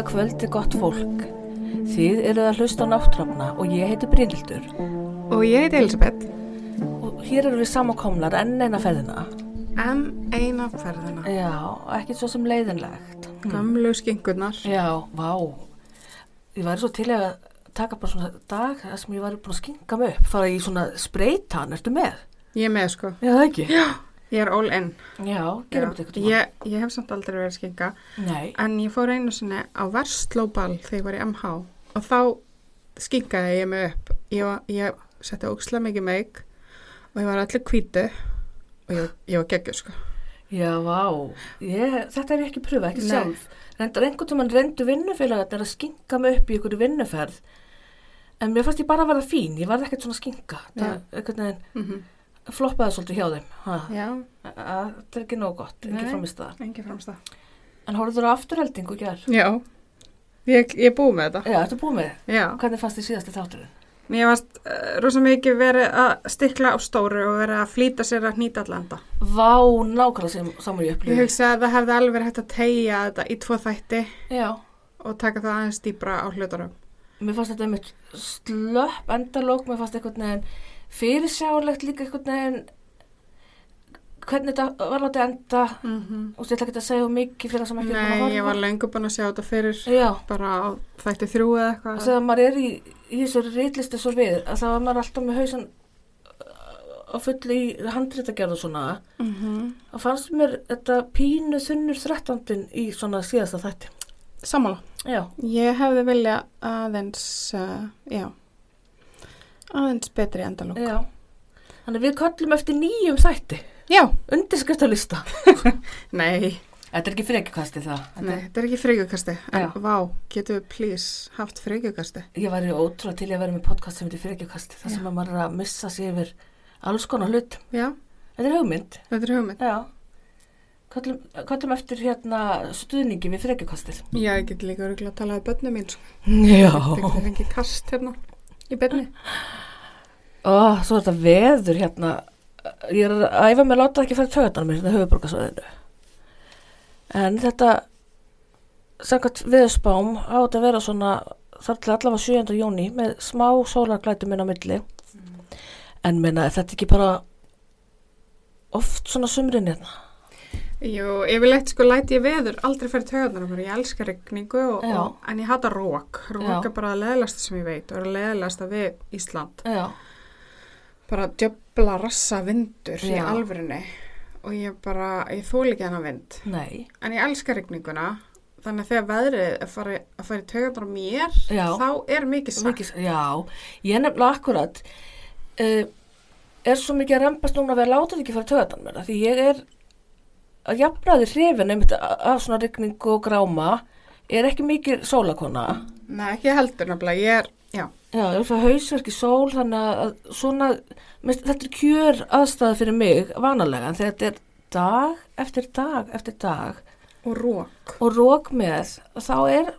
Góða kvöldi gott fólk. Þið eruð að hlusta á náttúrafna og ég heiti Brynhildur. Og ég heiti Elisabeth. Og hér eru við samankomlar enn eina ferðina. En eina ferðina. Já, ekki svo sem leiðinlegt. Gamlu skingurnar. Já, vá. Ég væri svo til að taka bara svona dag sem ég væri búin að skinga mig upp. Fara í svona spreytan, ertu með? Ég með sko. Já, það ekki? Já. Ég er all in. Já, gerum þetta eitthvað. Ég, ég hef samt aldrei verið að skinga. Nei. En ég fór einu sinni á verslóbal þegar ég var í MH og þá skingaði ég mig upp. Ég, ég setti ókslega mikið meik og ég var allir kvítu og ég, ég var geggjur sko. Já, vá. Ég, þetta er ekki pröfa, ekki Nei. sjálf. Reyndar einhvern tímann reyndu vinnufélagarnir að skinga mig upp í einhverju vinnuferð. En mér fannst ég bara að verða fín. Ég var ekkert svona skinga. Það Floppaði svolítið hjá þeim. Ha. Já, Að- að- Það er ekki nóg gott, ekki Nei. framist það. En horfður á afturheldingu gær? Já, ég, ég er búið með þetta. Já, ertu búið með? Já. Hvernig fannst þið síðasti þátturinn? Mér varst uh, rosa mikið verið að stikla á stóru og verið að flýta sér að hnýta allanda. Vá, nákvæmlega sem saman ég Ég upplýði. hugsa að það hefði alveg verið hægt að tegja þetta í tvo þætti Já, og taka það aðeins dýbra á hlutunum. mér fannst þetta einmitt slöpp endalók, mér fannst einhvern veginn fyrirsjálegt líka einhvern veginn hvernig þetta var látið enda Mm -hmm. og ég ætla ekki að segja mikið fyrir það sem ekki er búin að Nei, horfa. ég var lengur búin að sjá þetta fyrir Já, bara á þætti þrjú eða og eitthvað. þegar maður er í, í þessu reitlisti svo við, að það var maður alltaf með hausan á fulli í handritagerð og svona, Mm -hmm. þá fannst mér þetta pínu þunnur þrettandin í svona síðasta þætti. Sammála. Já, Ég hefði vilja aðeins, uh, já, aðeins betri endalók. já. Þannig við köllum eftir nýjum þætti, Já. undirskriftalista. Nei, Þetta er ekki frekjukasti það. Þetta nei, þetta er ekki frigjökasti. En Já. vá, getur við please haft frigjökasti? Ég væri ótrúlega til að vera með podcast sem heitir frekjukasti, þar sem að maður er að missa sig yfir alls konar hlut. Já, Þetta er hugmynd. þetta er hugmynd. Já. Köllum, köllum eftir hérna stuðningi við frekjukastið. Já, ég get líka örgulega að tala um börnum mín, sko. Já. Það getur fengið kast hérna í byrni. Ó, svo er þetta veður hérna. Ég er að æfa mig að láta ekki fara töðan mér hérna höfuborgarsvæðinu. En þetta, samkvæmt veðurspám, á þetta að vera svona þar til allavega 7. júni með smá sólarglætum inn á milli. En minna, þetta ekki bara oft svona sumrin hérna? Jú, yfirleitt sko læti ég veður aldrei fyrir töðunar. Ég elska regningu og, og, en ég hata rók. Rók er bara að leðlasta sem ég veit og er að leðlasta við Ísland. Já. Bara djöbla rassa vindur í Já. alvörinni og ég bara, ég þól ekki hennar vind. Nei. En ég elska regninguna þannig að þegar veðrið er fari, að fara í töðunar mér Já. þá er mikið sagt. Mikið, já, ég nefnilega akkurat uh, er svo mikið að rempast núna að vera látað ekki fara töðan mér því ég er að jafnaði hrifin einmitt af svona rigning og gráma er ekki mikið sólakona Nei, ekki heldur nefnilega. Ég er, já, já, ég er fyrir hausverki sól þannig að svona mest, þetta er kjör aðstæða fyrir mig vanalega en þetta er dag eftir dag eftir dag og rók. og rók með þá er,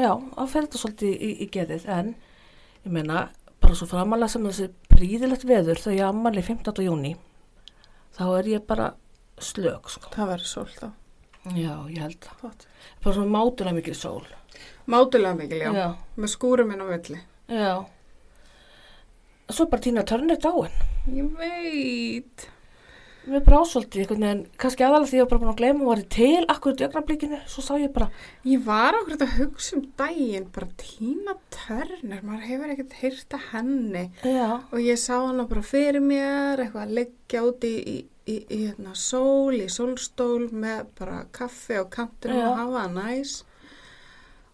já, þá fer þetta svolítið í, í geðið en ég meina, bara svo framalega sem þessi príðilegt veður þegar ég ammali 15. júni þá er ég bara slök sko. Það verður sól þá. já, ég held það bara svona mátulega mikið sól Mátulega mikil, já. já, Með skúrum inn á villi. já svo bara tína törnir dáin Ég veit. mér brá svolítið einhvern veginn, kannski aðalega því ég var bara búin að gleyma og var til akkurat í ögnablikinu svo sá ég bara, Ég var okkur að hugsa um daginn, bara Tína Turner, maður hefur ekkert heyrt að henni já, og ég sá hana bara fyrir mér, eitthvað að leggja út í, í, í, hérna, sól, í sólstól með bara kaffi og kantur Já. og hafa það næs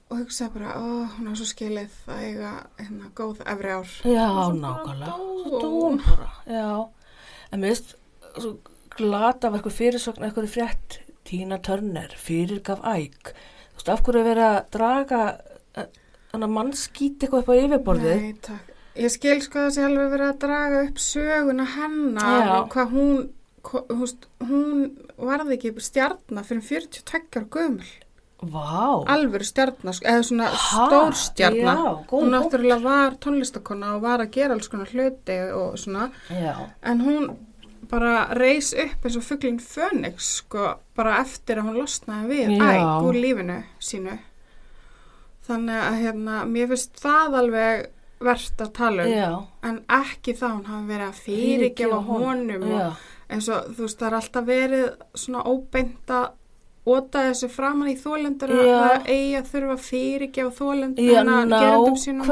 og hugsaði bara, ó, hún er svo skilið að eiga hérna góð efri ár. já, Og nákvæmlega hún. dóum bara, já en mér veist, svo glata var eitthvað fyrirsögn, eitthvað frétt Tína Turner, fyrirgaf æg þú veist, af hverju er verið að draga þannig að mann skýti eitthvað upp á yfirborðið Nei, takk. Ég skil sko að það sé alveg verið að draga upp söguna hennar Já. og hvað hún, húst, hún varði ekki stjarnar fyrir 42 ára gömul. Vá, Alvöru stjarnar, eða svona stór stjarnar. Hún náttúrulega var tónlistakona og var að gera alls konar hluti og svona. já, En hún bara reis upp eins og fugglinn Fönix, sko, bara eftir að hún losnaði við æg úr lífinu sínu. þannig að hérna, mér finnst það alveg verst að tala um. Já, en ekki þá hún hafi verið að fyrirgefa honum og já, eins og þú veist það er alltaf verið svona óbeint að óta þessu framan í þólendur að Já. það eigi að þurfa að þólendur já, gerendum sínum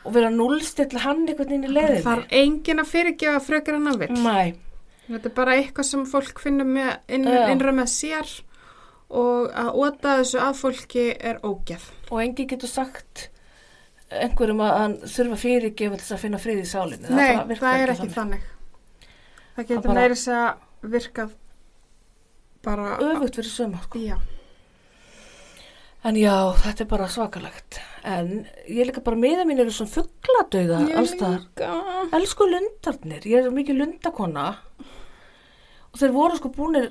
og vera núlstilla hann einhvern veginn í það leiðinni. þarf enginn að fyrirgefa frekar en að vill. Nei, þetta er bara eitthvað sem fólk finnur með inn, innra með sér og að óta þessu að fólki er ógeð. Og enginn getur sagt einhverjum að hann þurfa fyrirgefa til þess að finna frið í sálinni. Nei, virkar það er ekki þannig. Það getur meiri þess að virkað bara... öfugt fyrir söma sko. Já, en já, þetta er bara svakalegt. En ég líka bara meða mín eru svona fuggladauða allstaðar elsku lundarnir, ég er mikið lundakona. Og þeir voru sko búinir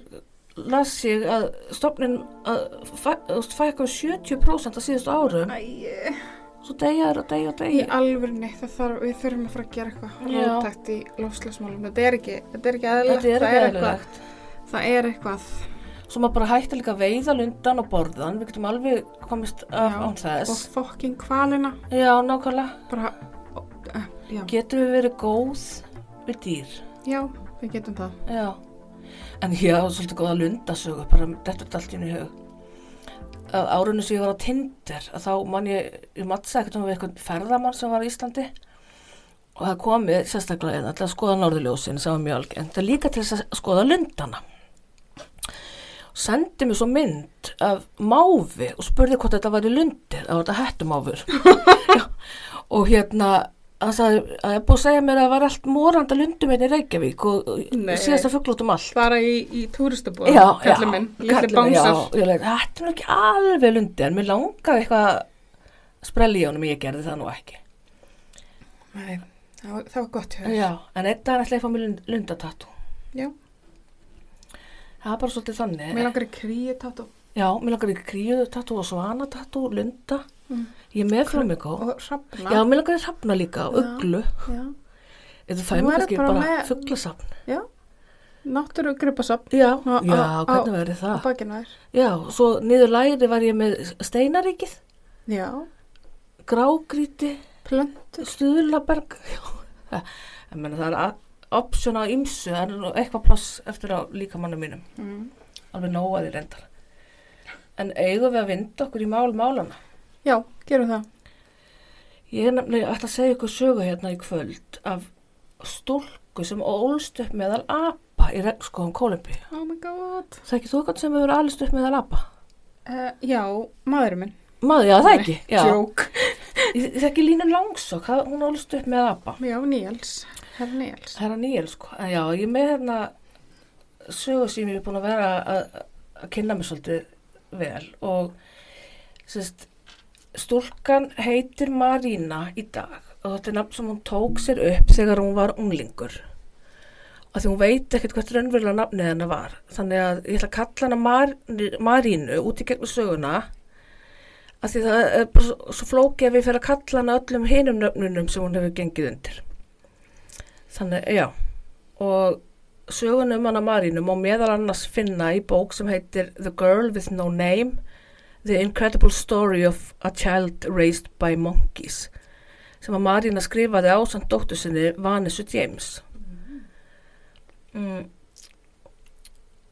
las ég að stofnin að fækka um 70% á síðustu árum. Æ, svo degjaður og degja og í degja alvörni, það þarf, við þurfum að fara að gera eitthvað ráttækt í lofslagsmálum. Þetta er ekki, er er það er eðlilegt. það er eitthvað svo maður bara hætti líka að veiða lundan og borðan við getum alveg komist af án og þess fokking kvalina, já, nákvæmlega. Bara, uh, já, getum við verið góð við dýr? Já, við getum það. Já, en ég á svolítið góða lundasögu, bara þetta er allt í henni hug. Að árunni sem ég var á Tinder, að þá man ég, ég mattsa ekkert um við eitthvað ferðamann sem var í Íslandi og það komið sérstaklega eða að skoða norðurljósin sem var mjög algengt, það líka til að skoða lundana. Sendi mér svo mynd af máfi og spurði hvort þetta væri lundir, að þetta hættumáfur. Já, og hérna, hann sagði að ég búið að segja mér að það var allt moranda lundum hérna í Reykjavík og Nei. síðasta fuggl út um allt. Bara í, í túristabúða, Já, kallið minn, minn, bánsar. Þetta er nú ekki alveg lundi en mér langaði eitthvað að sprelli í honum, ég gerði það nú ekki. Nei, það var, það var gott. Já, en einn dag ætla ég að fá mér lund- lundatatú. Já. Það er bara svolítið þannig. Mér langar í kríu tattu Já, mér langar í kríutatú og svanatatú, lunda. Mm. Ég er með á. og hrafna. Já, mér langar í hrafna líka og uglu. Já. Eða Þú fæ mér kannski bara bara, fugglasafn. Já. Náttúru gripasafn Já, Á- já, á- hvernig verður á það? bakinu þær. Já, svo niður læri var ég með steinaríkið, Já. grágríti, Plöntur. Stuðlaberg Já, ég meina það er option á ymsu, það er eitthvað pláss eftir á líkamannu mínum, Mm. alveg nóaði reyndar en eigum við að vinda okkur í mál málana Já, gerum það. ég er nefnilega ætla að segja ykkur sögu hérna í kvöld af stúlku sem ólst upp meðal apa í regnskóðum Kólembi Oh my god. það ekki þú eitthvað sem hefur alist upp meðal apa Uh, já, maðurinn minn. maður, já það ekki já. Jók. það ekki línu langsokk, hún ólst upp með apa Já, Níels. Herra Níels. Herra Níel, sko. Já, ég með hérna sögu sem ég er búin að vera að kynna mig svolítið vel og sérst, stúlkan heitir Marína í dag og þetta er nafn sem hún tók sér upp þegar hún var unglingur. Og því hún veit ekkert hvert raunverulega nafnið hennar var. Þannig að ég ætla að kalla hana Mar Marínu út í gegnum söguna. Að því það er bara svo, flókið að við fyrir að kalla hana öllum hinum nöfnunum sem hún hefur gengið undir. Þannig, já, og sögun um hana Marínu má meðal annars finna í bók sem heitir The Girl with No Name, The Incredible Story of a Child Raised by Monkeys, sem að Marína skrifaði á samt dóttur sinni Vanessa James. Mm.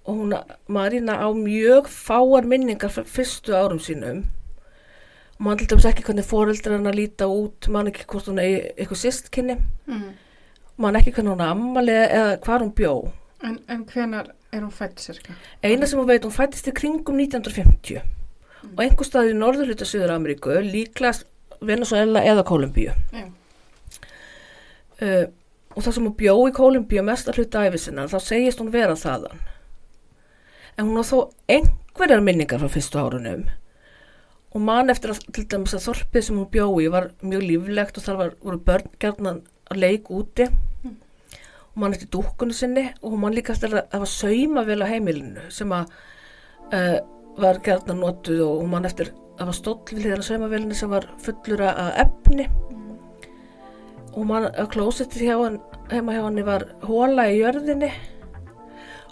Og hún, Marína á mjög fáar minningar fyrstu árum sínum og mann til dæmis ekki hvernig foreldrar hennar líta út, mann ekki hvort hún er eitthvað sýstkynni Mm. man ekki hvernig hún er ammali eða hvar hún bjó. En, en hvenar er hún fætt cirka? Eina sem hún veit, hún fættist í kringum 1950 og einhver staður í norðurhluta Suður Ameríku, líklegast Venezuela eða Kolumbíu. Já. Uh, og það sem hún bjó í Kolumbíu mest að hluta æfi sinna, þá segist hún vera þaðan. En hún á þó einhverjar minningar frá fyrstu árunum og man eftir að til dæmis að þorpið sem hún bjó í var mjög líflegt og þar var, voru börn gerðan að leik úti og man eftir dúkkunni sinni og hún man líka eftir að það var saumavél á heimilinu sem að uh, var gerðan notuð og hún man eftir að var stóll við á saumavélinu sem var fullur af efni. Og man að hann heima hjá henni var hóla í jörðinni.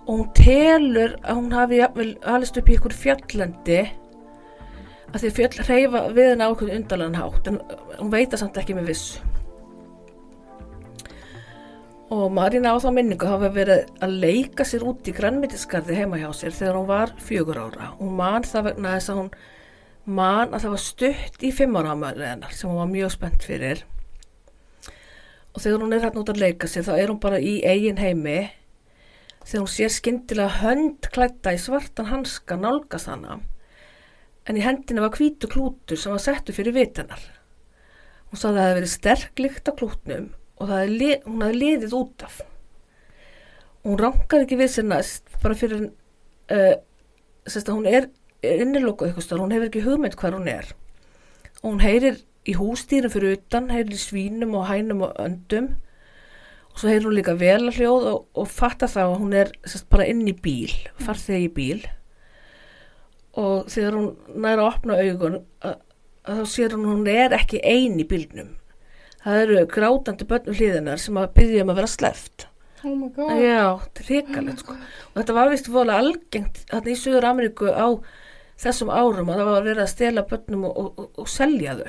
Og hún telur að hún hafi alist upp í ykkur fjalllendi að því að fjöll hreyfa við henni ákveðin undarlegan hátt. En hún veit það samt ekki með vissu og Marína á þá minningu hafa verið að leika sér út í grannmyndisgarði heima hjá sér þegar hún var fjögur ára. Hún man það vegna þess að hún man að það var stutt í fimm ára ámæli hennar sem hún var mjög spennt fyrir. Og þegar hún er hérna út að leika sér þá er hún bara í eigin heimi. Þegar hún sér skyndilega hönd klætta í svartan hanska nálgast hana. En í hendinu var hvítu klútur sem var settu fyrir vitanar hún sagði að það hefði verið sterk lykt á klútnum og li- hún hefði liðið út af. Hún rankar ekki við sér næst bara fyrir uh, sérst að hún er innilokkuð eitthvað hún hefur ekki hugmynd hvar hún er. Og hún heyrir í hústýrum fyrir utan, heyrir í svínum og hænum og öndum. Og svo heyrir hún líka vel að hljóð og, og fattar það að hún er sérst bara inn í bíl, farþegi í bíl. Og þegar hún næra að opna augun að, að þá sér hún hún er ekki ein í bílnum það eru grátandi börnum hliðinar sem að byggja um að vera sleft Oh my god. Já, þetta er hrikalegt sko. Og þetta var vist vola algengt í Suður Ameríku á þessum árum að það var verið að stela börnum og, og, og, selja þau.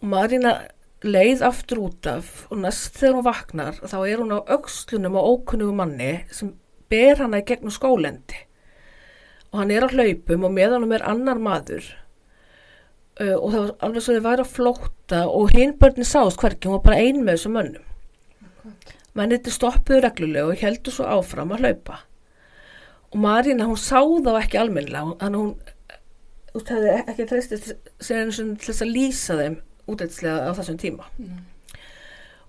Og Marína leið aftur út af og næst þegar hún vaknar þá er hún á aukslunum á ókunnugu manni sem ber hana í gegnum skólendi. Og hann er á hlaupum og með honum er annar maður uh, og það var alveg svo þið væri að flótta og hinn börnin sást hverki, hún var bara ein með þessum mönnum. Menniti stoppuðu reglulega og heldur svo áfram að hlaupa. Og Marína, hún sá þá ekki almennilega, þannig að hún út hefði ekki einu sinni til þess að lýsa þeim útætslega á þessum tíma.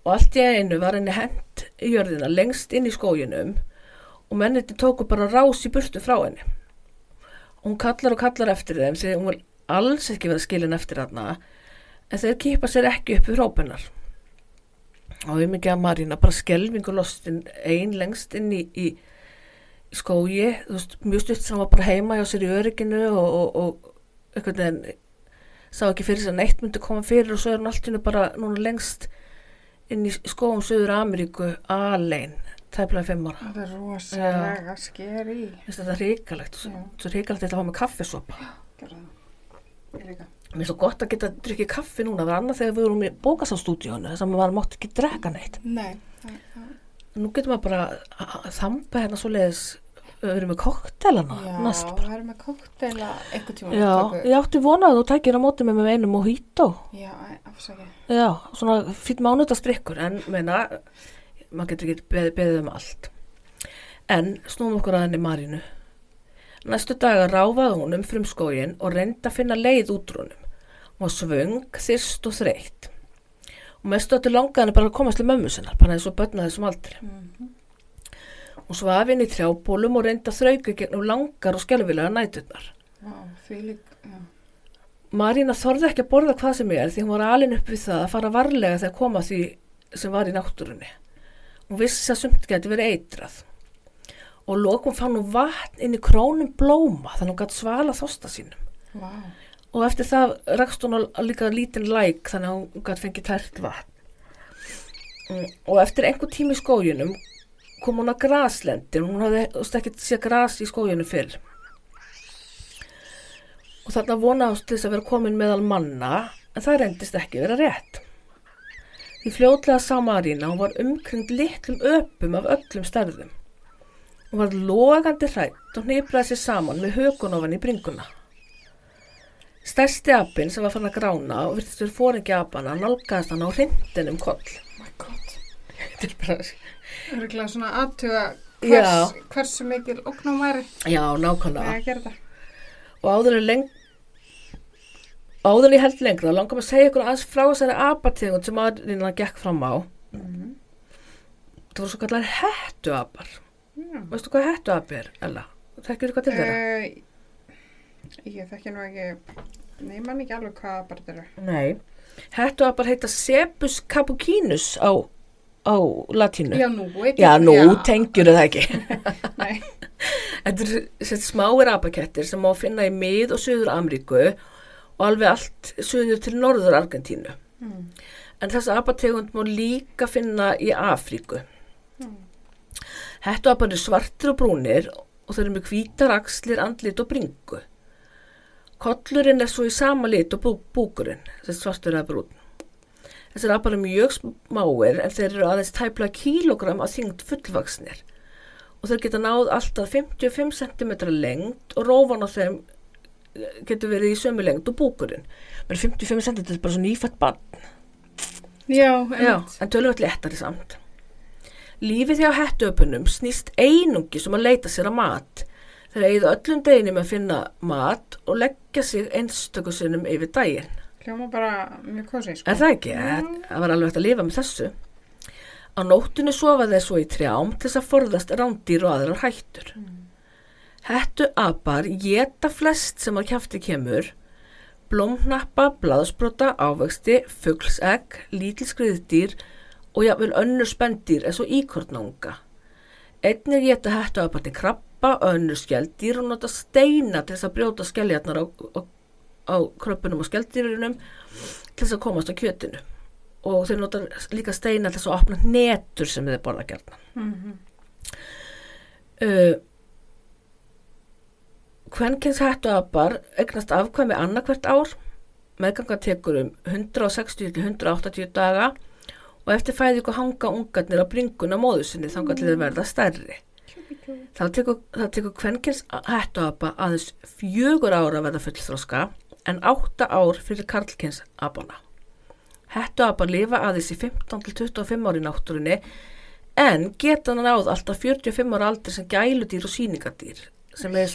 Og allt í einu var henni hent í jörðina lengst inn í skóginum og menniti tóku bara rás í burtu frá henni. Og hún kallar og kallar eftir þeim, því hún vil alls ekki vera skilin eftir þarna, en þeir kýpa sér ekki upp í hrópennar og við mikið að Marína bara skelvingu lostin ein lengst inn í, í, skógi veist, mjög stutt sem var bara heima hjá sér í örygginu og, og, og einhvern veginn sá ekki fyrir þess að neitt myndi koma fyrir og svo er hún allt í hennu bara núna lengst inn í skóum Suður Ameríku alein, tæplega fimm ára Það er rosalega skeri. Vist, þetta er ríkalegt, Já. þetta fá með það. Ég líka. Mér er svo gott að geta drukkið kaffi núna, það var annað þegar við vorum í bókastástúdíónu þess að maður mátti ekki drekka neitt Nei. Nú getur maður bara að- að þamba hérna svo leiðis við erum með koktelana Já, næst bara. það er með kokteila einhvern tíma. Já, ég átti vonað að þú tækir á móti með með einum mojito. Já, æ, afsakið. Já, svona fýtt mánudastrykkur en meina, maður getur ekki beðið, beðið um allt. En snúum okkur að henni Marínu. Næstu daga ráfaði hún um frumskógin og reyndi að finna leið útrúnum. Hún var svöng, þyrst og þreytt. Og mestu þetta langaði henni bara að komast til mömmu sinnar, bara eins og börnaði þessum aldri. Mm Hún svaf inn í trjábólum og reyndi að þrauka gegnum langar og skelvilega næturnar. Vá, því líka, já. Marína þorði ekki að borða hvað sem er því hún var alin upp við það að fara varlega þegar koma því sem var í náttúrunni. Hún vissi að sumt geti verið eitrað. Og lokum fann hún vatn inn í krónum blóma þannig hún gæti svala þosta sínum. Vá. Og eftir það rakst hún á líka lítinn læk þannig að hún gæti fengið tært vatn. Mm, Og eftir einhver tími í skóginum kom hún að graslendir. Hún hafði ekki séð gras í skóginum fyrr. Og þarna til þess að vera komin meðal manna en það reyndist ekki vera rétt. Því fljótlega sá Marína hún var umkring litlum öpum af öllum stærðum. Hún var logandi hrætt og hnipraði sér saman með hökun ofan í bringuna. Stærsti apinn sem var fann að grána og virtist verið fóringi apana nálgæðist hann á hrindin um koll. Oh my god. Þetta er bara, Örgulega svona aðtuga hvers, hversu mikil óknum væri já, nákvæmlega. það. Og áður en leng... Áður en ég held lengra, langar maður að segja ykkur aðeins frá þessari apategund sem aðrina gekk fram á. Mm Það voru svo kallar hettuapar. Já. Veistu hvað hettuapi er, Ella? Þekkir þú hvað til þeirra? Uh, ég þekki nú ekki, nei, ég man ekki alveg hvað bara þetta eru. Nei. Hettuapar heita Sebus capucinus á, á latínu. Já, nú, Já, nú tengjur það ekki. Nei, Þetta sett smáir apakettir sem má finna í mið og söður Ameríku og alveg allt söður til norður Argentínu. mm. En þessa apategund má líka finna í Afríku. Hettuapar eru svartir og brúnir og þeir eru með hvítar axlir, andlit og bringu. Kollurinn er svo í sama lit og bú, búkurinn, þessi svartur eða brún. Þessir apar eru mjög smáir en þeir eru aðeins tæpla kílogram að þyngd fullvaksnir og þeir geta náð alltaf 55 cm lengt og rófan á þeim eh, getur verið í sömu lengt og búkurinn. Men 55 cm er bara svo nýfætt bann. Já, Já, en tölvöld léttari samt. Lífið hjá hettuöpunum snýst einungi sem að leita sér að mat. Þeir eigið öllum deginum að finna mat og leggja sig einstöku sinnum yfir daginn. Hljóma bara mjög kosið, sko. Er það ekki? Það það var alveg hægt að lifa með þessu. Á nóttunni sofa þeir svo í trjám til þess að forðast rándýr og aðrar hættur. Hettu apar geta flest sem að kjafti kemur, blómnappa, blaðsbrota, ávexti, fuglsegg, lítil skriðdýr og jafnvel önnur spendýr eins og íkornunga. Einnig geta hettu apar til krabba, önnur skeldýr og nota steina til þess að brjóta skeljarnar á, á, á kröppunum og skeldýrunum til þess að komast á kjötinu. Og þeir nota líka steina til þess að opna netur sem þeir borða gerna. Mhm. Uh, Kvenkins hættuapar eignast afkvæmi annarkvært ár, meðganga tekur um 160-180 daga og eftir fæðingu hanga ungarnir á bringuna móðu sinni þangar til þeir verða stærri. Það tekur, tekur kvenkins hættuapa aðeins fjögur ára að verða fullþróska en átta ár fyrir karlkins apana. Hættuapar lifa aðeins í 15-25 ári náttúrunni en geta hann náð alltaf 45 ára aldri sem gæludýr og síningadýr sem er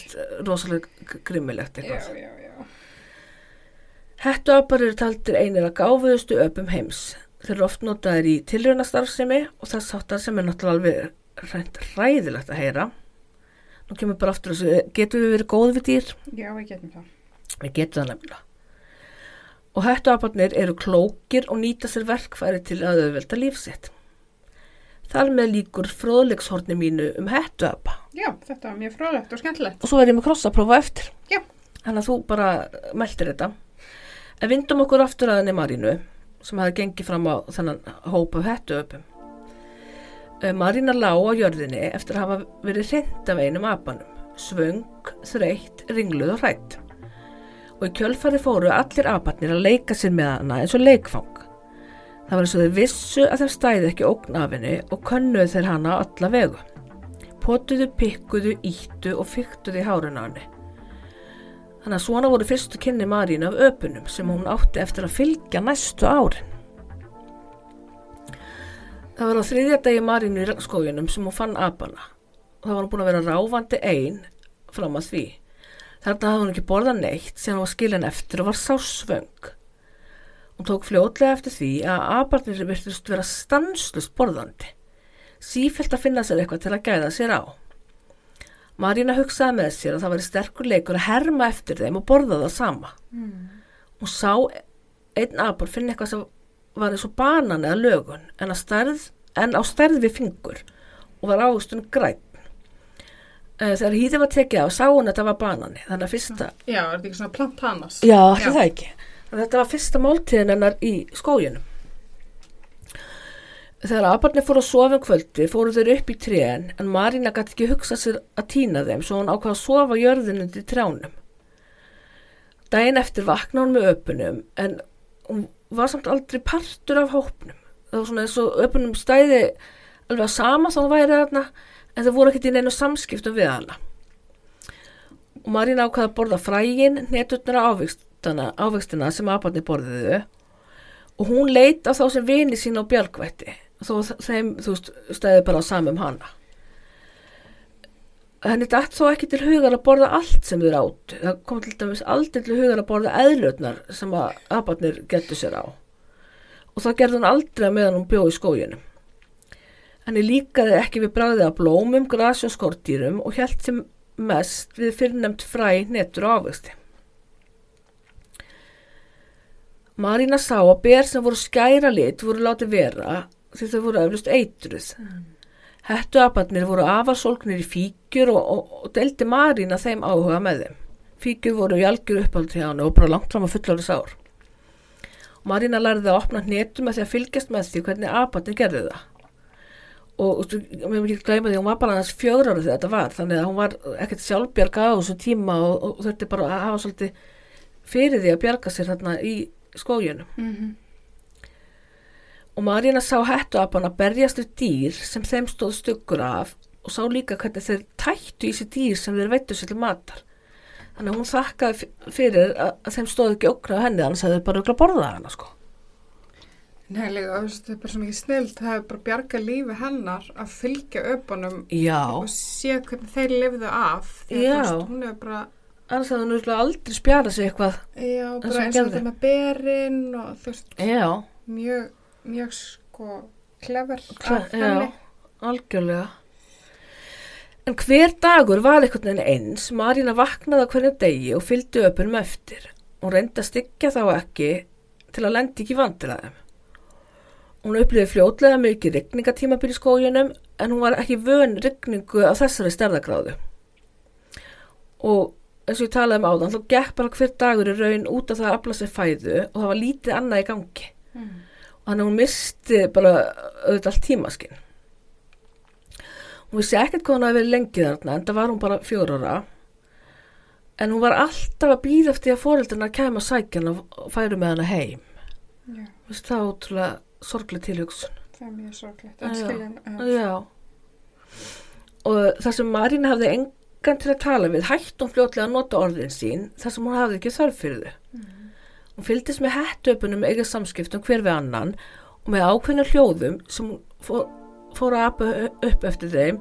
rosalega grimmilegt Já, eitthvað. já, já. Hettuapar eru taldir einir að gáfuðustu öpum heims. Þeir eru oft notaðir í tilraunastarfsemi og þess áttar sem er náttúrulega alveg rænt ræðilegt að heyra. Nú kemur bara aftur þessu, getum við verið góð við dýr? Já, við getum það. Við getum það nefnilega. Og hettuaparnir eru klókir og nýta sér verkfæri til að auðvelda lífsitt. Þar með líkur fróðleikshorni mínu um hettuapa. Já, þetta var mjög fróðlegt og skemmtilegt. Og svo er ég með krossaprófa eftir. Já. Þannig að þú bara meldir þetta. En vindum okkur aftur að henni Marínu sem hafi gengið fram á þennan hópa hettuöpum. Eh, Marína lá á jörðinni eftir að hafa verið hreint af einum apanum. Svöng, þreytt, ringluð og hrætt. Og í kjölfari fóru allir aparnir að leika sér með hana eins og leikfang. Það var eins og þeir vissu að þeir stæði ekki ógn af henni og könnuðu þeir hana á alla vegu. Potuðu, pikkuðu, íttu og fyktuðu í hárun á henni. Þannig að svona voru fyrstu kynni Marín af öpunum sem hún átti eftir að fylgja næstu árin. Það var á þriðja degi Marínu í skójunum sem hún fann apana. Það var hún búin að vera ráfandi ein fram að því. Þarna hafði hún ekki borðað neitt sem hún var skilin eftir og var sásvöng. Hún tók fljótlega eftir því að aparnir virtust vera stanslust borðandi. Sífælt að finna sér eitthvað til að gæða sér á. Marína hugsaði með sér að það væri sterkur leikur að herma eftir þeim og borða það sama. Hún sá einn apar finna eitthvað sem var eins og banan eða lögun en, stærð, en á stærð við fingur og var ávistun græn. Eh, Þegar hýði var tekið á sá hún að þetta var banani þannig að fyrsta, Já, er þetta ekki svona plantanas? já, að þetta var fyrsta máltíðin hennar í skóginum. Þegar aparnir fóru að sofa um kvöldi fóru þeir upp í trén en Marína gæti ekki hugsað sér að týna þeim svo hún ákvað að sofa jörðin undir trjánum. Daginn eftir vakna hún með öpunum en hún var samt aldrei partur af hópnum. Það var svona eins og öpunum stæði alveg að sama þá hún væri þarna en það voru ekkert í neinu samskiptum við hana. Og Marína ákvaði að borða frægin, netutnara ávextina sem aparnir borðiðu og hún leit á þá sem vini sín á björgvætti þó þeim, þú veist, stæði bara samum hana. Henni dætt þó ekki til hugar að borða allt sem þeir átt. Það kom til dæmis aldrei til hugar að borða eðlutnar sem að abarnir getur sér á. Og það gerði hún aldrei meðan hún bjóð í skóginum. Henni líkaði ekki við bræðið af blómum, grasi og skortýrum og hjælt sem mest við fyrrnemt fræ, netur og ávexti. Marína sá að ber sem voru skæra lit voru látið vera því þau voru eflust eitruð. Hettuabarnir voru afarsólknir í fíkjur og, og, og deldi Marína þeim áhuga með þeim. Fíkjur voru í algjör uppáld hjá hann og bara langt fram að fullari sár. Marína lærði að opna hnetum með því að fylgjast með því hvernig abarnir gerði það. Og veist, mér ekki gleyma því, hún var bara hans fjögur ára þegar þetta var, þannig að hún var ekkert sjálfbjarga á þessu tíma og, og þurfti bara að hafa svolítið fyrir því að bjarga sér þarna í skójunum. Mhm. Og Marína sá hettuapana berjast við dýr sem þeim stóð stuggur af og sá líka hvernig þeir tættu í sér dýr sem þeir veittu sér til matar. Þannig að hún þakkaði fyrir að, að þeim stóð ekki okna á henni, annars hefði þeir bara örugglega borðað hana, sko. Nei, líka, þú veist, þetta er bara svo mikið snilt, það hefur bara bjargað lífi hennar að fylgja öpunum og sé hvernig þeir lifðu af. Að, Já. bara, annars hefði hún örugglega aldrei spjarað sig eitthvað. já, bara eins og þetta með berinn og þú veist, mjög, mjög sko klefur Kle- algjörlega. En hver dagur var einhvern veginn eins, Marína vaknaði hverju degi og fylgdi öpunum eftir. Hún reyndi að styggja þá ekki til að lendi ekki vandræðum. Hún upplifði fljótlega mikið rigningatímabil í skóginum en hún var ekki vön rigningu af þessari stærðagráðu. Og eins og ég talaði um áðan, þá gekk bara hver dagur í raun út af það að afla sér fæðu og það var lítið annað í gangi. Mm. Þannig að hún misti bara auðvitað allt tímaskinn. Hún vissi ekkert hvað hún hafi verið lengi þarna en það var hún bara fjóra ára en hún var alltaf að býða eftir að fóreldrarna kæma sækjan og færu með hana heim. Já, Vist, það er ótrúlega sorglega tilhugsun. það er mjög sorglegt. Já, En já. skiljan, já. Og það sem Marín hafði engan til að tala við hætti hún fljótlega að nota orðin sín þar sem hún hafði ekki þörf fyrir þau. Hún fylgdist með hettuöpunum eiga samskiptum hver við annan og með ákveðna hljóðum sem fór, fór að apa upp eftir þeim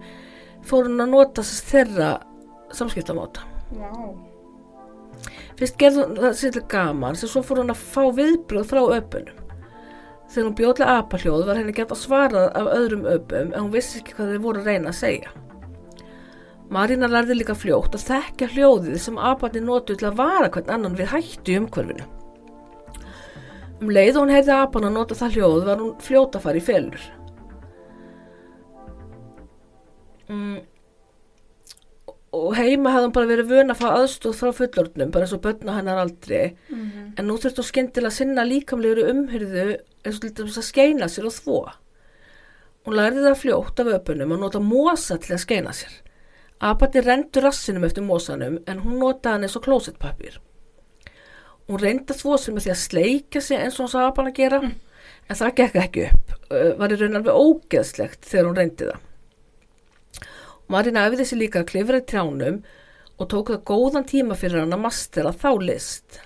fór hún að nota þess þeirra samskiptamóta. Vá. Fyrst gerði hún það sér til gaman sem svo fór hún að fá viðbröð frá öpunum. Þegar hún bjóðlega apahljóð var henni gett að svara af öðrum öpum en hún vissi ekki hvað þeir voru að reyna að segja. Marína lærði líka fljótt að þekka hljóðið sem apandi notu til að vara hvern annan við hættu í umhverfinu. Um leið og hún heyrði apan að nota það hljóð var hún fljóta að fara í felur. Mm. Og heima hafði hún bara verið vön að fá aðstóð frá fullorðnum, bara eins og börna hennar aldrei. Mhm. En nú þurfti hún skyndilega að sinna líkamlegur umhyrðu eins og til dæmis að skeina sér og þvó. Hún lærði það fljótt af öpunum að nota mosa til að skeina sér. Apati rendur rassinum eftir mosanum en hún notaði hann eins og klósettpapir. Hún reyndi að þvó sér með því að sleika sig eins og hún sá apan að gera en það gekk ekki upp. Uh, Var í raun alveg ógeðslegt þegar hún reyndi það. Marina æfði sér líka að klifra í trjánum og tók það góðan tíma fyrir hann að mastera þá list.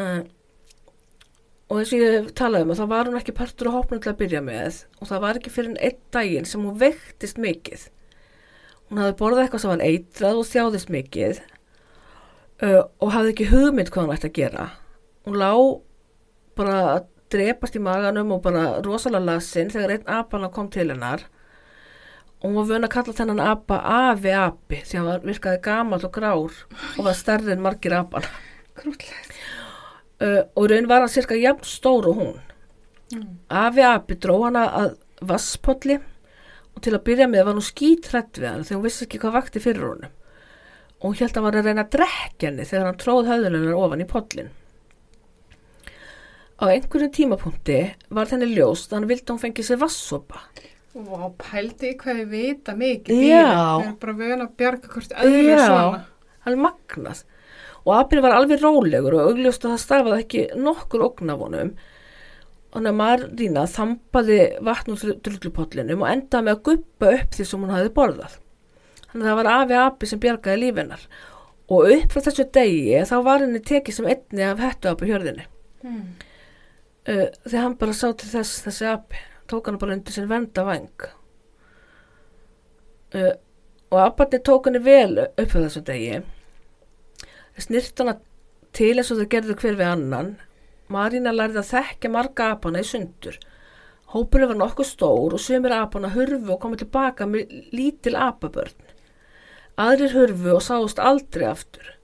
Uh, og eins og ég talaði um að þá var hún ekki partur á hópnum til að byrja með og það var ekki fyrir en einn daginn sem hún veiktist mikið. Hún hafði borðað eitthvað sem var eitrað og þjáðist mikið uh, og hafði ekki hugmynd hvað hún ætti að gera. Hún lá bara að drepast í maganum og bara rosalega lasin þegar einn apana kom til hennar og hún var vön að kalla þennan apa afi api því hann var, virkaði gamall og grár og var stærri en margir Krútlegt. uh, og í raun var hann cirka jafn stór og hún Mm. afi api dró hana að vasspolli og til að byrja með var hún skítrætt við hann þegar hún vissi ekki hvað vakti fyrir honum og hún held að hann var að reyna að drekja henni þegar hann tróð höfðunar ofan í pollin á einhverjum tímapunkti var þenni ljóst að hann vildi að hún fengi sér vassopa Vá, pældi hvað ég vita mikið Já. dýrin. Þau eru bara vön að bjarga hvort öðru Já. svona. hann magnað og apinn var alveg rólegur og augljóst að það stafaði ekki nokkur honum og hann Marína þampaði vatn úr drullupollinum og endaði með að guppa upp því sem hún hafði borðað þannig að það var afi api sem bjargaði lífinnar og upp frá þessu degi þá var henni tekið sem einni af hettu api hjörðinni. Mm. uh, þegar hann bara sá til þess þessi api tók hann bara undir sinn vernda vang uh, og abarni tók henni vel upp á þessu degi. Snirt hana til eins og þau gerðu hver við annan. Marína lærði að þekkja marga apana í sundur. Hópurinn var nokkuð stór og sömur apana hurfu og komið tilbaka með lítil apabörn aðrir hurfu og sáust aldrei aftur.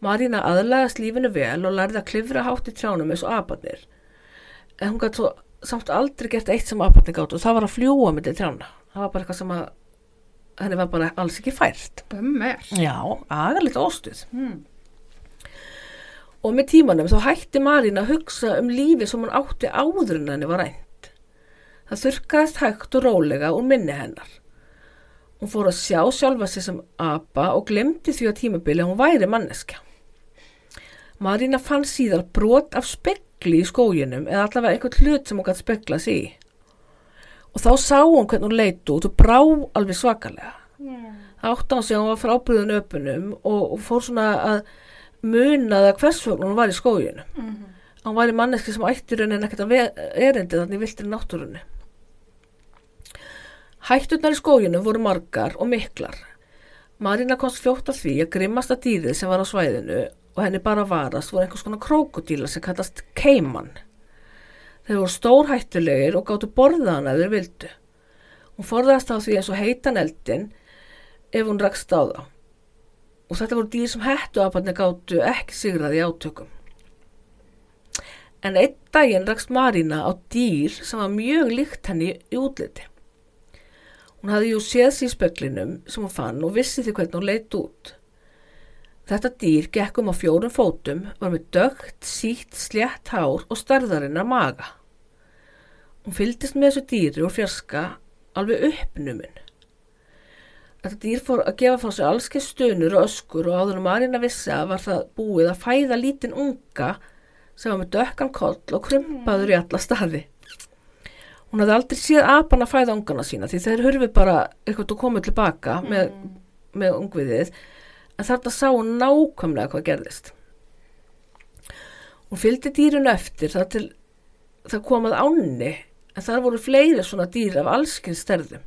Marína aðlagast lífinu vel og lærði að klifra hátt í trjánum eins og abarnir en hún gæti svo samt aldrei gert eitt sem abarnir gátt og það var að fljúa með trjána það var bara eitthvað sem að henni var bara alls ekki fært. Bömmir. já, aðalegt óstuð. Mm. og með tímanum þá hætti Marín að hugsa um lífi sem hún átti áður en henni var rænt. Það þurrkaðist hægt og rólega úr minni hennar hún fór að sjá sjálfa sig sem apa og glemdi því að tímabili að hún væri manneskja Marína fann síðar brot af spekli í skóginum eða allavega einhvern hlut sem hún gæti spekla sig í. Og þá sá hún hvernig hún leit út og brá alveg svakalega. Það átti hann sig að hún var frábriðin öpunum og, og fór svona að muna það hvers vegna hún var í skóginum. Hann var í manneski sem ætti í rauninni ekkert að erindi þannig í viltri náttúrunni. Hætturnar í skóginum voru margar og miklar. Marina komst fljótt að því að grimmasta dýrið sem var á svæðinu og henni bara varast voru einhvers konar krókodíla sem kallast keiman. Þeir voru stórhættulegir og gáttu borðaðan að þeir vildu. Hún forðast á því eins og heitan eldin ef hún rakst á þá. Og þetta voru dýr sem hættu aðbarni gáttu ekki sigraði átökum. En einn daginn rakst Marina á dýr sem var mjög líkt henni í útliti. Hún hafði jú séð sér í speklinum sem hún fann og vissi því hvernig hún leit út. Þetta dýr gekk um á fjórum fótum, var með dögt, sítt, slétt hár og starðarinnar maga. Hún fylgdist með þessu dýri og fjarska alveg uppnuminn. Þetta dýr fór að gefa frá sig allskeið stunur og öskur og áður en Marina vissi að var það búið að fæða lítinn unga sem var með dökkan koll og krumpaður í alla staði. Hún hafði aldrei séð apan að fæða ungana sína því þeir hurfi bara eitthvað og komið tilbaka með, með ungviðið en þarna sá hún nákvæmlega hvað gerðist. Hún fylgdi dýrinu eftir þar til það komað ánni en þar voru fleiri svona dýr af allskins stærðum.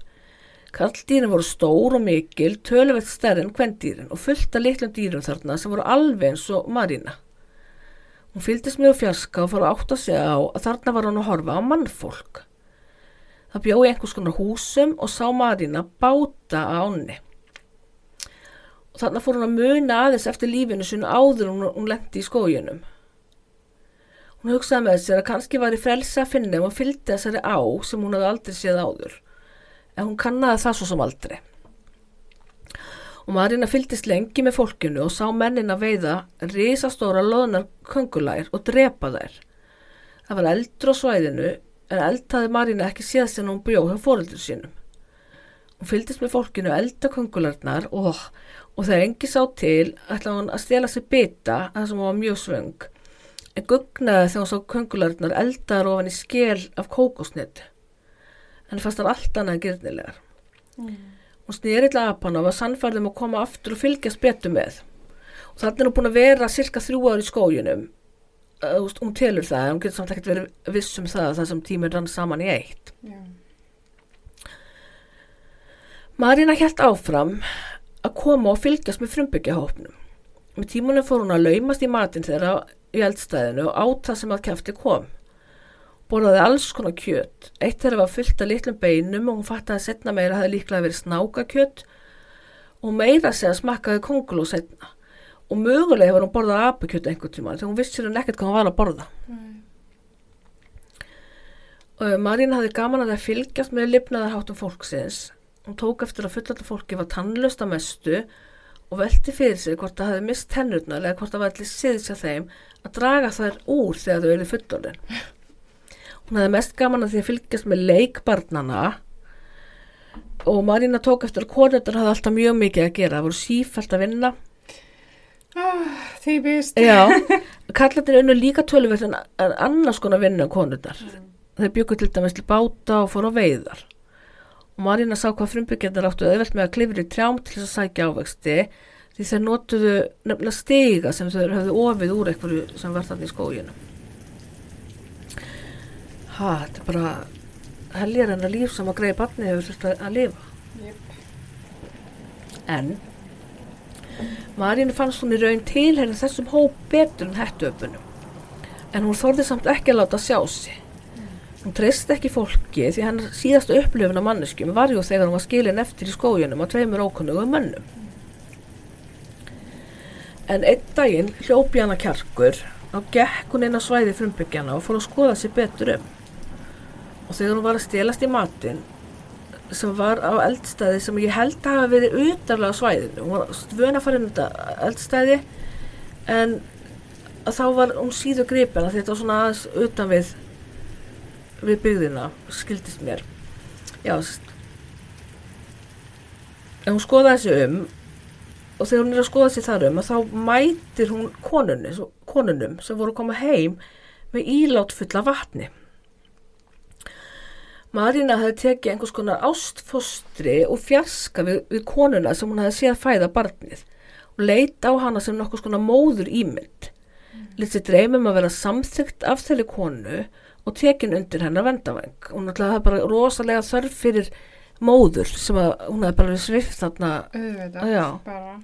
Kalldýrin voru stór og mikil, töluvert stærri en kvendýrin og fullt af litlum dýrum þarna sem voru alveg eins og Marína. Hún fylgdist með fjarska og fór að átta sig á að þarna var hann að horfa á mannfólk. Það bjóði einhvers konar húsum og sá Marína báta á ánni. Og þarna fór hún að muna aðeins eftir lífinu sinu áður hún, hún lendi í skóginum. Hún hugsaði með sér að kannski var í frelsi að finna ef hún fylgdi þessari á sem hún hafði aldrei séð áður. En hún kannaði það svo sem aldrei. Og Marina fylgdist lengi með fólkinu og sá mennin að veiða risastóra loðnar köngulær og drepa þær. Það var eldur á svæðinu en eld hafði Marina ekki séð sem hún bjóð hjá fóreldur sínum. Hún fylgdist með fólkinu elda köngulærnar og, og þegar engi sá til ætlaði hún að stela sér bita þar sem hún var mjög svöng. En gugnaði þegar hún sá köngulærnar eldar ofan í skél af kókosnit. En fannst hann allt annað en gyrnilegar. Hún snýri til apana og var sannfærðum að koma aftur og fylgjast betur með. Og þannig er hún búin að vera cirka þrjú ár í skóginum. Þú veist, hún telur það, hún getur samt ekkert verið viss um það það sem tíminn rann saman í eitt. Já. Marina hjælt áfram að koma og fylgjast með frumbyggjahópnum. Með tímunum fór hún að laumast í matinn þeirra í eldstæðinu og át það sem að kæfti kom. Borðaði alls konar kjöt. Eitt þeirra var fullt af litlum beinum og hún fattaði að setna meira hafi líklega verið snákakjöt og meira að segja smakkaði konguló setna. Og mögulega hefur hún borðað apukjöt einhvern tíma þegar hún vissi hún ekkert hvað hún var að borða. Og Marín hafði gaman að það fylgjast með lifnaðarháttum fólksins. Hún tók eftir að fullata fólki var tannlöst að mestu og velti fyrir sig hvort það hefði mist tennurnar eða hvort það var allir siðs að þeim að draga þær úr þegar þau eru fullorðin. Hún hafði mest gaman að því að fylgjast með leikbarnana og Marína tók eftir að konundar hafði alltaf mjög mikið að gera. Það voru sífælt að vinna. Típist. Já, kallarnir unnu líka töluvert en annars konar vinna en konundar. Þeir byggu til dæmis til báta og fóru á veiðar. Og Marína sá hvað frumbyggjarnir áttu auðvelt með að klifra í trjám til þess að sækja ávexti því þeir notuðu nefnilega stiga sem þeir höfðu ofið úr einhverju sem var þarna í skóginu. Ha, þetta er bara heljar en að líf sem að greiði barni hefur þurft að, lifa. En Marínu fannst hún í raun tilherinn þessum hóp betur en hættuöpunum. En hún þorði samt ekki að láta sjá sig. Hún treysti ekki fólki því hann síðasta upplifun af manneskjum var jú þegar hún var skilin eftir í skójunum á tveimur ókunnugum mönnum. En einn daginn hljópi hann að kjarkur og gekk hún inn á svæði frumbyggjana og fór að skoða sér betur um. Og þegar hún var að stelast í matinn sem var á eldstæði sem ég held að hafa verið utarlega á svæðinu. Hún var svöna að fara í þetta eldstæði en þá var hún síðu gripin að þetta var svona aðeins utan við við byggðina, skildist mér. Já. En hún skoðaði þessu um og þegar hún er að skoða sér þar um þá mætir hún konunni, konunum sem voru að koma heim með ílát fulla vatni. Marína hefði tekið einhvers konar ástfostri og fjarska við, við konuna sem hún hefði séð fæða barnið og leit á hana sem nokkuð konar móður ímynd. Lýtt sér dreymum að vera samþygt af þeirri konu og tekin undir hennar vendavæng. Hún að bara rosalega þörf fyrir móður sem að hún hefði bara svift þarna auðvitað, Já. bara.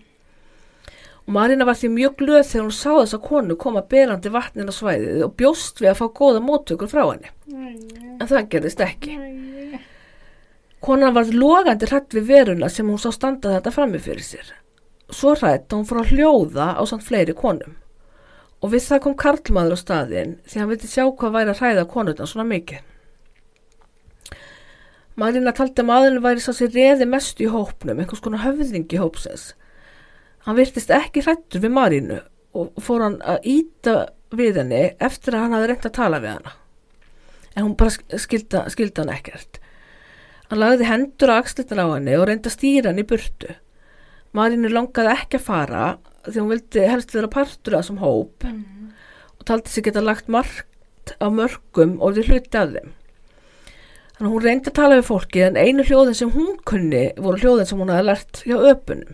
og Marina var því mjög glöð þegar hún sá þessa konu koma berandi vatnin á svæðið og bjóst við að fá góða móttökur frá henni. En það gerðist ekki. Konan var logandi hrætt við veruna sem hún sá standa þetta frammi fyrir sér. Svo hrætt að hún fór að hljóða á samt fleiri konum. Og við það kom karlmaður á staðinn því hann vildi sjá hvað væri að hræða konurna svona mikið. Marina taldi að maðurinn væri sá sér reði mestu í hópnum, einhvers konar höfðingi hópsins. Hann virtist ekki hrættur við Marínu og fór hann að íta við henni eftir að hann hafði reynt að tala við hana. En hún bara sk- skildi, skildi hann ekkert. Hann lagði hendur á axlitan á henni og reyndi að stýra hann í burtu. Marínu langaði ekki að fara því hún vildi helst vera partur af þessum hóp og taldi sig geta lagt margt á mörgum og því hluti af þeim. Þannig að hún reyndi að tala við fólki en einu hljóðin sem hún kunni voru hljóðin sem hún hafði lært hjá öpunum.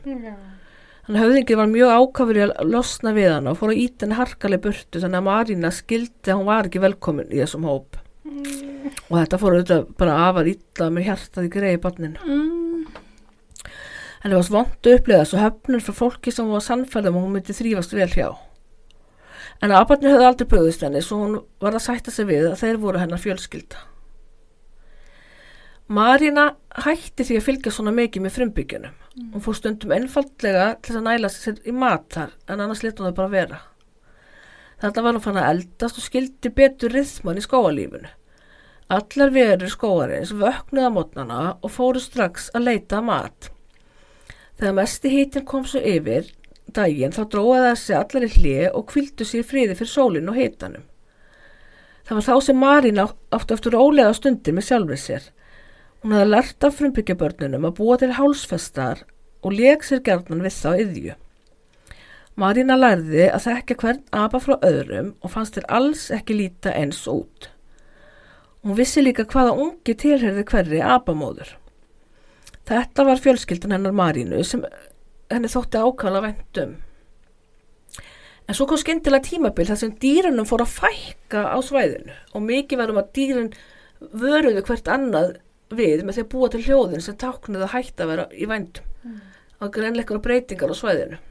Þannig að höfðingi var mjög ákafur í að losna við hann og fór að íta henni harkaleg burtu þannig að Marína skildi að hún var ekki velkomin í þessum hóp. Og þetta fór auðvitað bara afar illa með hjartað í greiði barninu. Mm. En það var svont að upplega svo höfnur frá fólki sem var sannfæðum og hún myndi þrýfast vel hjá. En aðbarnir höfðu aldrei bröðist henni svo hún var að sætta sig við að þeir voru hennar fjölskylda. Marína hætti því að fylgja svona mikið með frumbyggjunum. Hún fór stundum einfaldlega til að næla sér í matar en annars leta hún þau bara vera. Þetta var hún fann að eldast og skildi betur rithman í skóalífinu. Allar verur skóarins vöknuða mótnana og fóru strax að leita mat. Þegar mesti hítin kom svo yfir daginn þá dróða þessi allar í hlið og kvildu sér friði fyrir sólinn og hítanum. Það var þá sem Marín á- átti eftir ólega stundir með sjálfur sér. Hún hafði lært af frumbyggjabörnunum að búa til hálsfestar og leik sér gerðnan við þá yðju. Marína lærði að þekka hvern apa frá öðrum og fannst þér alls ekki líta eins út. Hún vissi líka hvaða ungi tilherði hverri apamóður. Þetta var fjölskyldan hennar Marínu sem henni þótti ákala vendum. En svo kom skyndilega tímabil þar sem dýrunum fór að fækka á svæðinu og mikið var um að dýrun vöruðu hvert annað við með því að búa til hljóðin sem táknuðu að hætta að vera í vændum. Það var greinleikar breytingar á svæðinu.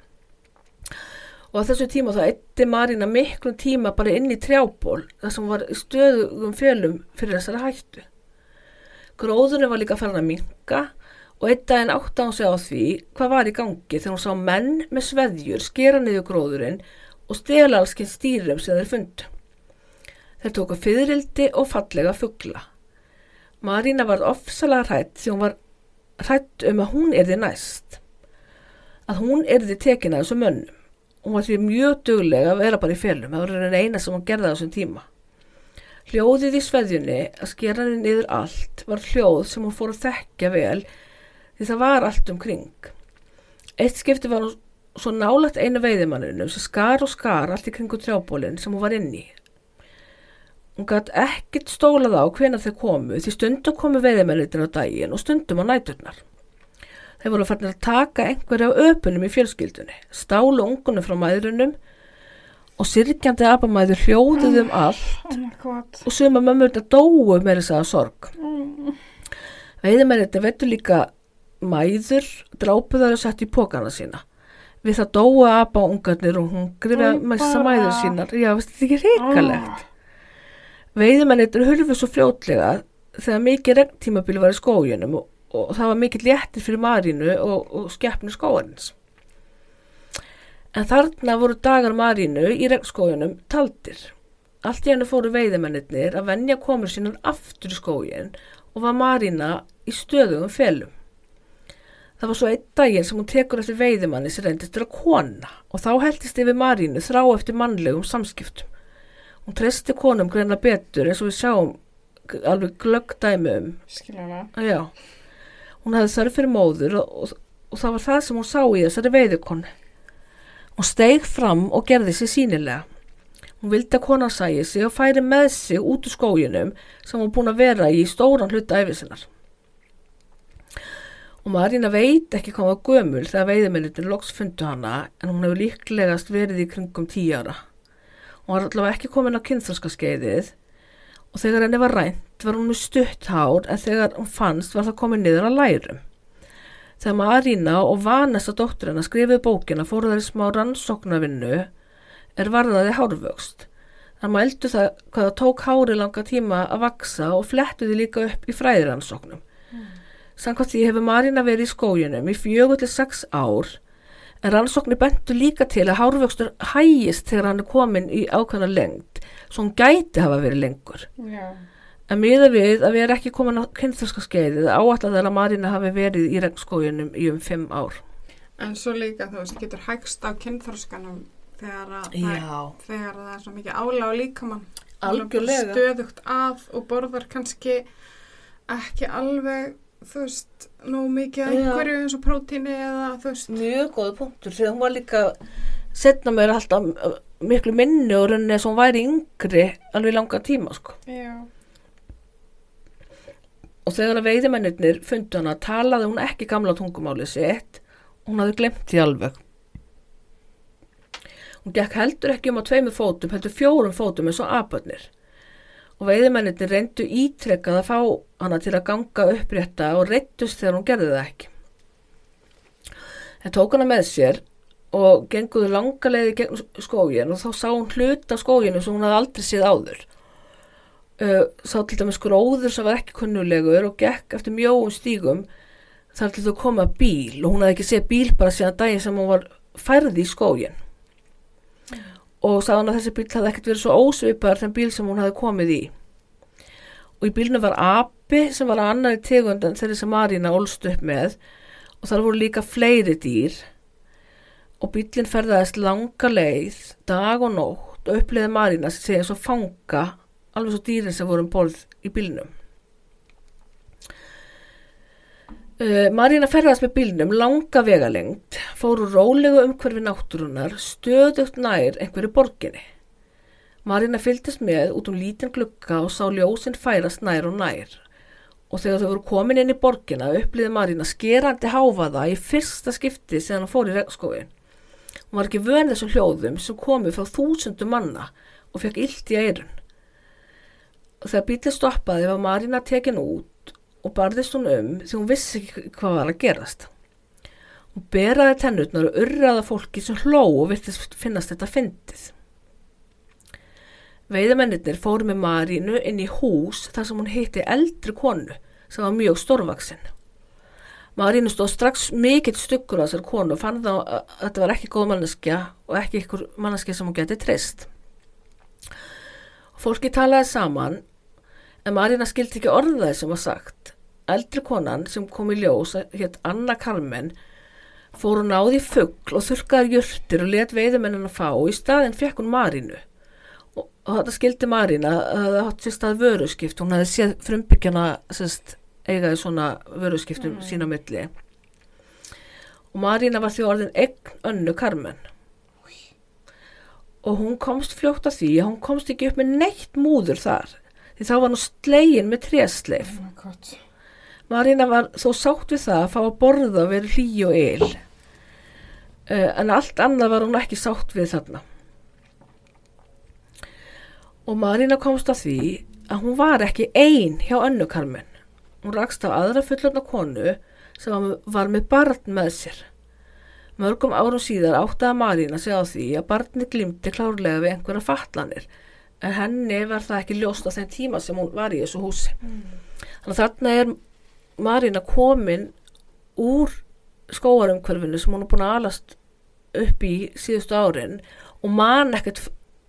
Og á þessu tíma þá eitti Marína miklum tíma bara inn í trjából þar sem var stöðugum fjölum fyrir þessari hættu. Gróðurinn var líka farin að minka og einn daginn átti hann sig á því hvað var í gangi þegar hún sá menn með sveðjur skera niður gróðurinn og stela allskinn stýrum sem þeir fundu. Þeir tóku fyririldi og fallega fugla. Marína var ofsalega hrætt því hún var hrætt um að hún erði næst. Að hún erði tekin að þessum mönnum. Hún var því mjög duglega að vera bara í félum. Það var eina sem hún gerði á þessum tíma. Hljóðið í sveðjunni að skera henni niður allt var hljóð sem hún fór að þekkja vel því það var allt um kring. Eitt skipti var hún svo nálægt einu veiðimannunum sem skar og skar allt í kringu trjábólinn sem hún var inn í. Hún gætt ekkert stólað á hvenar þeir komu því stundum komu veiðimennir á daginn og stundum á næturnar. Þeir voru fannir að taka einhverja af öpunum í fjölskyldunni, stálu ungunum frá mæðrunum og sirkjandi abamæður hljóðuð um allt Oh my god. og suma mömmur þetta dóu með þess að sorg. Veiðimennir þetta veitur líka mæður, drápu þar og sett í pókana sína. Við það dóu apa ungarnir og hún grifja Æ, messa bara. mæður sínar. Já, þetta ekki reikalegt. Veiðimennir þetta hurfu svo fljótlega þegar mikið regntímabili var í skóginum og, og það var mikið léttir fyrir Marínu og, og skeppnu skóarins. En þarna voru dagar Marínu í regnskóginum taldir. Allt í hennu fóru veiðimennir að venja komur sínar aftur í skógin og var Marína í stöðugum felum. Það var svo einn daginn sem hún tekur eftir veiðimanni sem reyndist til að kona og þá heldist yfir Marínu þrá eftir mannlegum samskiptum. Hún treysti konum greina betur eins og við sjáum alveg glögg dæmi um. Skilja hana. Já, hún hafði þörf fyrir móður og, og, og það var það sem hún sá í þessari veiðukonu. Hún steig fram og gerði sér sínilega. Hún vildi að konan sæði sig og færi með sig út úr skóginum sem hún búin að vera í stóran hluta æfisinnar. Og Marína veit ekki hvað var gömul þegar veiðmennitin loks fundu hana en hún hefur líklegast verið í kringum tíu ára. Hún var allavega ekki komin á kynþroska skeiðið og þegar henni var rænt var hún með stutt hár en þegar hún fannst var það komið niður að lærum. Þegar Marína og vanesta dóttur hennar skrifið bókina fóru þær í smá rannsóknarvinnu er varðaði hárvöxt. Það mældu það hvað það tók hári langa tíma að vaksa og flettuði líka upp í fræðiransóknum. Mm. Samkvæmt því hefur Marína verið í skójunum í fjögur til sex ár en rannsóknir bentu líka til að hárvöxtur hægist þegar hann er komin í ákvæmna lengt svo hann gæti hafa verið lengur. Já. En miða við að við erum ekki komin á kynþarska skeiðið áallat að Marína hafi verið í regnskójunum í um fimm ár. En svo líka þú veist, getur hægst á kynþróskanum þegar, að þegar það er svo mikið ála á líkamann. Algjörlega. Stöðugt að og borðar kannski ekki alveg, þú veist, nóg mikið af Já. einhverju eins og prótíni eða þú veist. Mjög góð punktur því að hún var líka setna mér alltaf miklu minni og rauninni að hún væri yngri alveg langa tíma sko. Og þegar að veiðimennir fundu hana talaði hún ekki gamla tungumáli sitt hún hafði glemt því alveg. Hún gekk heldur ekki um á tveimur fótum, heldur fjórum fótum eins og abötnir. Og veiðimennir reyndu ítrekkað að fá hana til að ganga upprétta og reyttust þegar hún gerði það ekki. Það tók hana með sér og genguðu langa leiði gegn skógin og þá sá hún hluta skóginu sem hún hafði aldrei séð áður. Uh, sá til dæmis gróður sem var ekki kunnulegur og gekk eftir mjóum stígum þar til þau koma bíl og hún hafði ekki séð bíl bara síðan daginn sem hún var færði í skógin og sá hann að þessi bíl hafði ekkert verið svo ósvipar þeim bíl sem hún hafði komið í. Og í bílnu var api sem var að annari tegund en þeirri sem Marína ólst upp með og þar voru líka fleiri dýr og bílinn ferðaðist langa leið dag og nótt og uppliði Marína sem segja svo fanga alveg svo dýrin sem voru um borð í bílnum. Uh, Marína ferðast með bílnum langa vegalengt, fóru rólegu umhverfi náttúrunar, stöðugt nær einhverju borginni. Marína fylgdist með út um lítinn glugga og sá ljósinn færast nær og nær. Og þegar þau voru komin inn í borgina upplýði Marína skerandi háfaða í fyrsta skipti sem hann fór í regnskóin. Hún var ekki vön þessum hljóðum sem komu frá þúsundu manna og fekk illt í eirun. Þegar bílið stoppaði var Marína tekin út og barðist hún um því hún vissi ekki hvað var að gerast. Hún beraði tennutnar og urraða fólki sem hló og virtist finnast þetta fyndið. Veiðamennir fóru með Marínu inn í hús þar sem hún hitti eldri konu sem var mjög stórvaksinn. Marínu stóð strax mikill stuggur á þessar konu og fann þá að þetta var ekki góð manneskja og ekki ykkur manneskja sem hún geti treyst. Fólki talaði saman en Marína skildi ekki orðaði sem var sagt. Eldri konan sem kom í ljós, hétt Anna Carmen, fór hún náði fuggl og þurkaði jurtir og let veiðumennina fá og í staðin fekk hún Marínu. Og, og þetta skildi Marína að það hatt sér stað vöruskipt, hún hefði séð frumbyggjana sérst, eigaði svona vöruskiptum mm. sína milli. Og Marína var því orðin eign önnu Carmen. Og hún komst fljótt að því að hún komst ekki upp með neitt múður þar. Því þá var hún slegin með trésleif. Oh. Marína var þó sátt við það að fá að borða vera hlý og eil. Uh, en allt annað var hún ekki sátt við þarna. Og Marína komst að því að hún var ekki ein hjá önnu Carmen. Hún rakst á aðra fullorna konu sem var- með barn með sér. Mörgum árum síðar áttaði Marína sig á því að barni glimti klárlega við einhverja fatlanir en henni var það ekki ljóst á þeim tíma sem hún var í þessu húsi. Þannig að þarna er Marína komin úr skóarumhverfinu sem hún er búin að alast upp í síðustu árin og man ekkert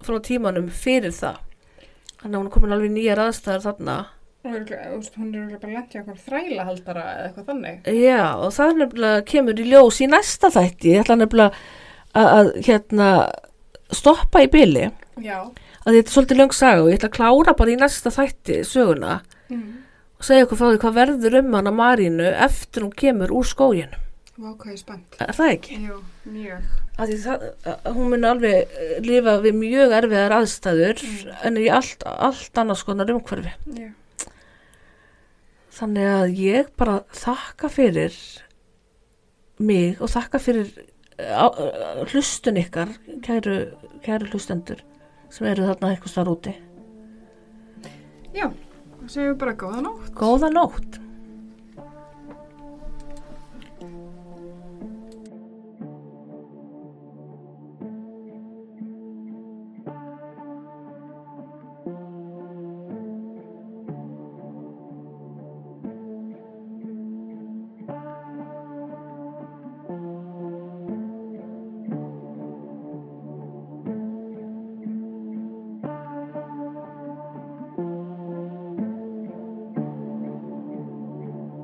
frá tímanum fyrir það. Þannig að hún er komin alveg nýjar aðstæðar þarna. Hún er er bara lent í okkur þrælahaldara eða eitthvað þannig. Já, og það nefnilega kemur í ljós í næsta þætti. Ég ætla nefnilega að, að hérna, stoppa í byli. Já. Að þetta er svolítið löng saga og ég ætla að klára bara í næsta þætti söguna Mm. og segja ykkur frá því hvað verður um hana Marínu eftir hún kemur úr skóginu. Vákaði spennt. er það ekki? Jú, það, að hún mun alveg eh, lifa við mjög erfiðar aðstæður Mm. en í allt, allt annars konar umhverfi Já. Þannig að ég bara þakka fyrir mig og þakka fyrir eh, eh, hlustun ykkar kæru, kæru hlustendur sem eru þarna eitthvað starf úti Já, það segjum við bara góða nótt. góða nótt